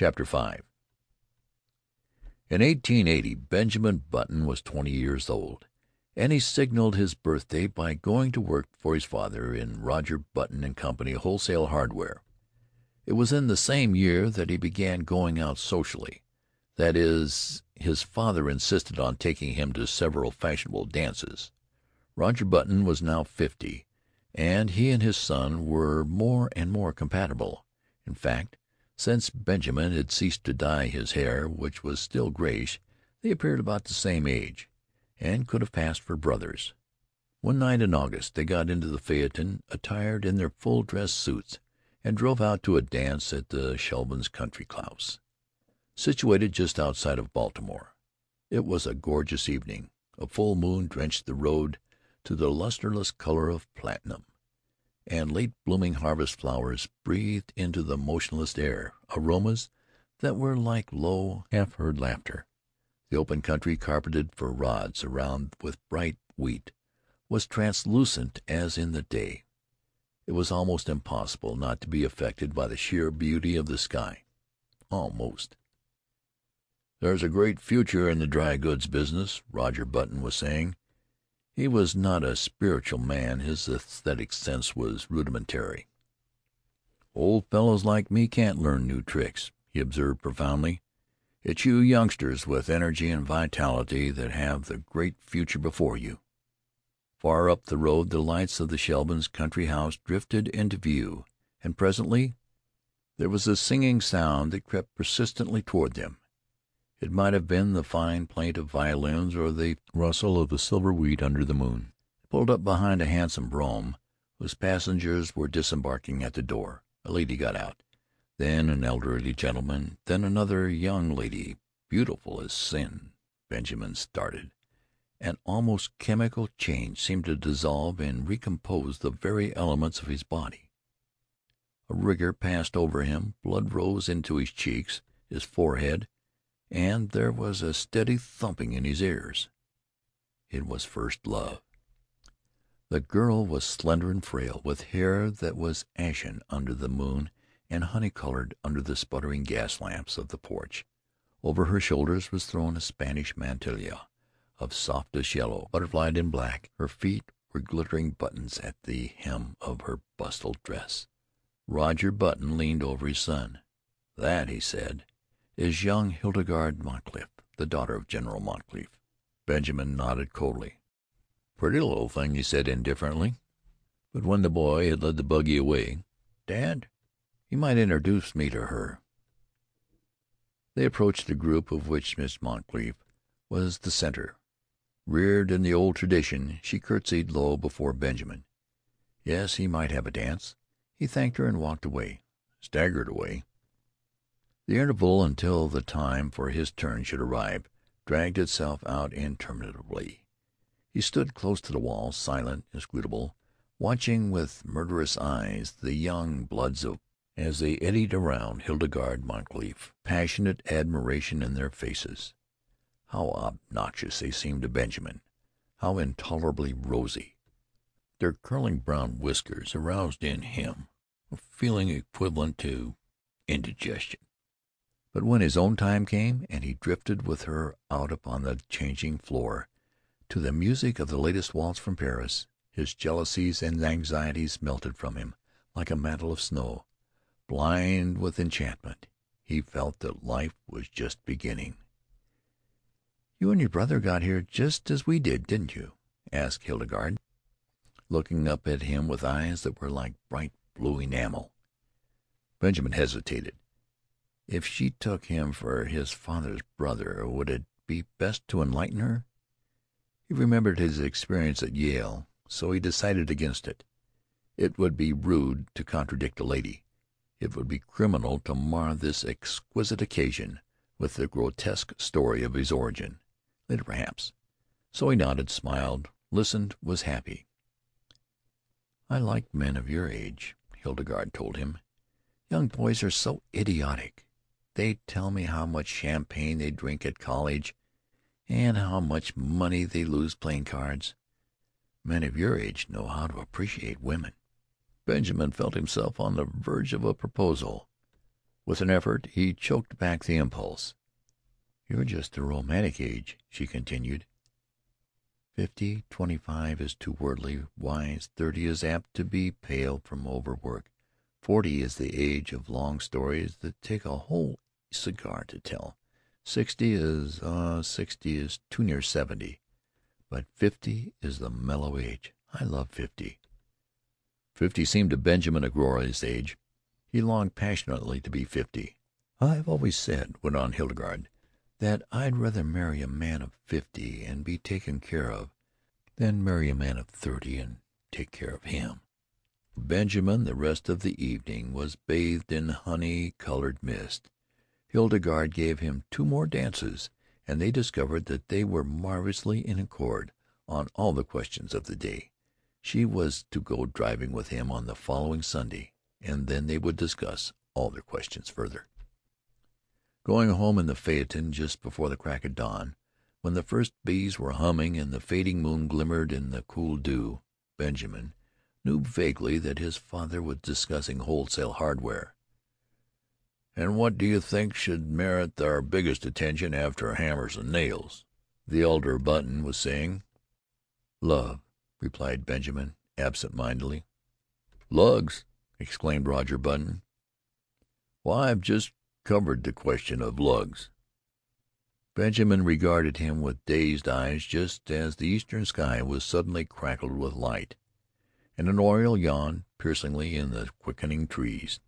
CHAPTER V In 1880 Benjamin Button was twenty years old, and he signaled his birthday by going to work for his father in Roger Button & Co., wholesale hardware. It was in the same year that he began going out socially. That is, his father insisted on taking him to several fashionable dances. Roger Button was now fifty, and he and his son were more and more compatible. In fact, since Benjamin had ceased to dye his hair, which was still grayish, they appeared about the same age, and could have passed for brothers. One night in August they got into the phaeton, attired in their full dress suits, and drove out to a dance at the Shevlins' country house, situated just outside of Baltimore. It was a gorgeous evening. A full moon drenched the road to the lusterless color of platinum and late blooming harvest flowers breathed into the motionless air aromas that were like low, half heard laughter. The open country, carpeted for rods around with bright wheat, was translucent as in the day. It was almost impossible not to be affected by the sheer beauty of the sky. Almost. "There's a great future in the dry goods business," Roger Button was saying. He was not a spiritual man; his aesthetic sense was rudimentary. "Old fellows like me can't learn new tricks," he observed profoundly. "It's you youngsters with energy and vitality that have the great future before you." Far up the road the lights of the Shevlins' country house drifted into view, and presently there was a singing sound that crept persistently toward them. It might have been the fine plaint of violins or the rustle of the silver wheat under the moon. They pulled up behind a handsome brougham, whose passengers were disembarking at the door. A lady got out, then an elderly gentleman, then another young lady, beautiful as sin. Benjamin started. An almost chemical change seemed to dissolve and recompose the very elements of his body. A rigor passed over him, blood rose into his cheeks, his forehead and there was a steady thumping in his ears. It was first love. The girl was slender and frail, with hair that was ashen under the moon and honey colored under the sputtering gas lamps of the porch. Over her shoulders was thrown a Spanish mantilla of softest yellow, butterflied in black. Her feet were glittering buttons at the hem of her bustled dress. Roger Button leaned over his son. "That," he said, is young Hildegarde Moncrief, the daughter of General Moncrief." Benjamin nodded coldly. "Pretty little thing," he said indifferently. But when the boy had led the buggy away, "Dad, you might introduce me to her." They approached a group of which Miss Moncrief was the center. Reared in the old tradition, she curtsied low before Benjamin. Yes, he might have a dance. He thanked her and walked away. Staggered away. The interval until the time for his turn should arrive dragged itself out interminably. He stood close to the wall, silent, inscrutable, watching with murderous eyes the young bloods of as they eddied around Hildegarde Moncrief, passionate admiration in their faces. How obnoxious they seemed to Benjamin! How intolerably rosy! Their curling brown whiskers aroused in him a feeling equivalent to indigestion. But when his own time came, and he drifted with her out upon the changing floor to the music of the latest waltz from Paris, his jealousies and anxieties melted from him like a mantle of snow. Blind with enchantment, he felt that life was just beginning. "You and your brother got here just as we did, didn't you?" asked Hildegarde, looking up at him with eyes that were like bright blue enamel. Benjamin hesitated. If she took him for his father's brother, would it be best to enlighten her? He remembered his experience at Yale, so he decided against it. It would be rude to contradict a lady. It would be criminal to mar this exquisite occasion with the grotesque story of his origin. Later, perhaps. So he nodded, smiled, listened, was happy. "I like men of your age," Hildegarde told him. "Young boys are so idiotic. They tell me how much champagne they drink at college, and how much money they lose playing cards. Men of your age know how to appreciate women." Benjamin felt himself on the verge of a proposal. With an effort he choked back the impulse. "You're just the romantic age," she continued. "Fifty, twenty five is too worldly wise, thirty is apt to be pale from overwork, forty is the age of long stories that take a whole cigar to tell, sixty is—ah, uh, sixty is too near seventy, but fifty is the mellow age. I love fifty." Fifty seemed to Benjamin a glorious age. He longed passionately to be fifty. "I've always said," went on Hildegarde, "that I'd rather marry a man of fifty and be taken care of, than marry a man of thirty and take care of him." Benjamin the rest of the evening was bathed in honey colored mist. Hildegarde gave him two more dances, and they discovered that they were marvelously in accord on all the questions of the day. She was to go driving with him on the following Sunday and then they would discuss all their questions further. Going home in the phaeton just before the crack of dawn, when the first bees were humming and the fading moon glimmered in the cool dew, Benjamin knew vaguely that his father was discussing wholesale hardware. "And what do you think should merit our biggest attention after hammers and nails?" the elder Button was saying. "Love," replied Benjamin absent mindedly. "Lugs!" exclaimed Roger Button. "Why, I've just covered the question of lugs." Benjamin regarded him with dazed eyes just as the eastern sky was suddenly crackled with light, and an oriole yawned piercingly in the quickening trees.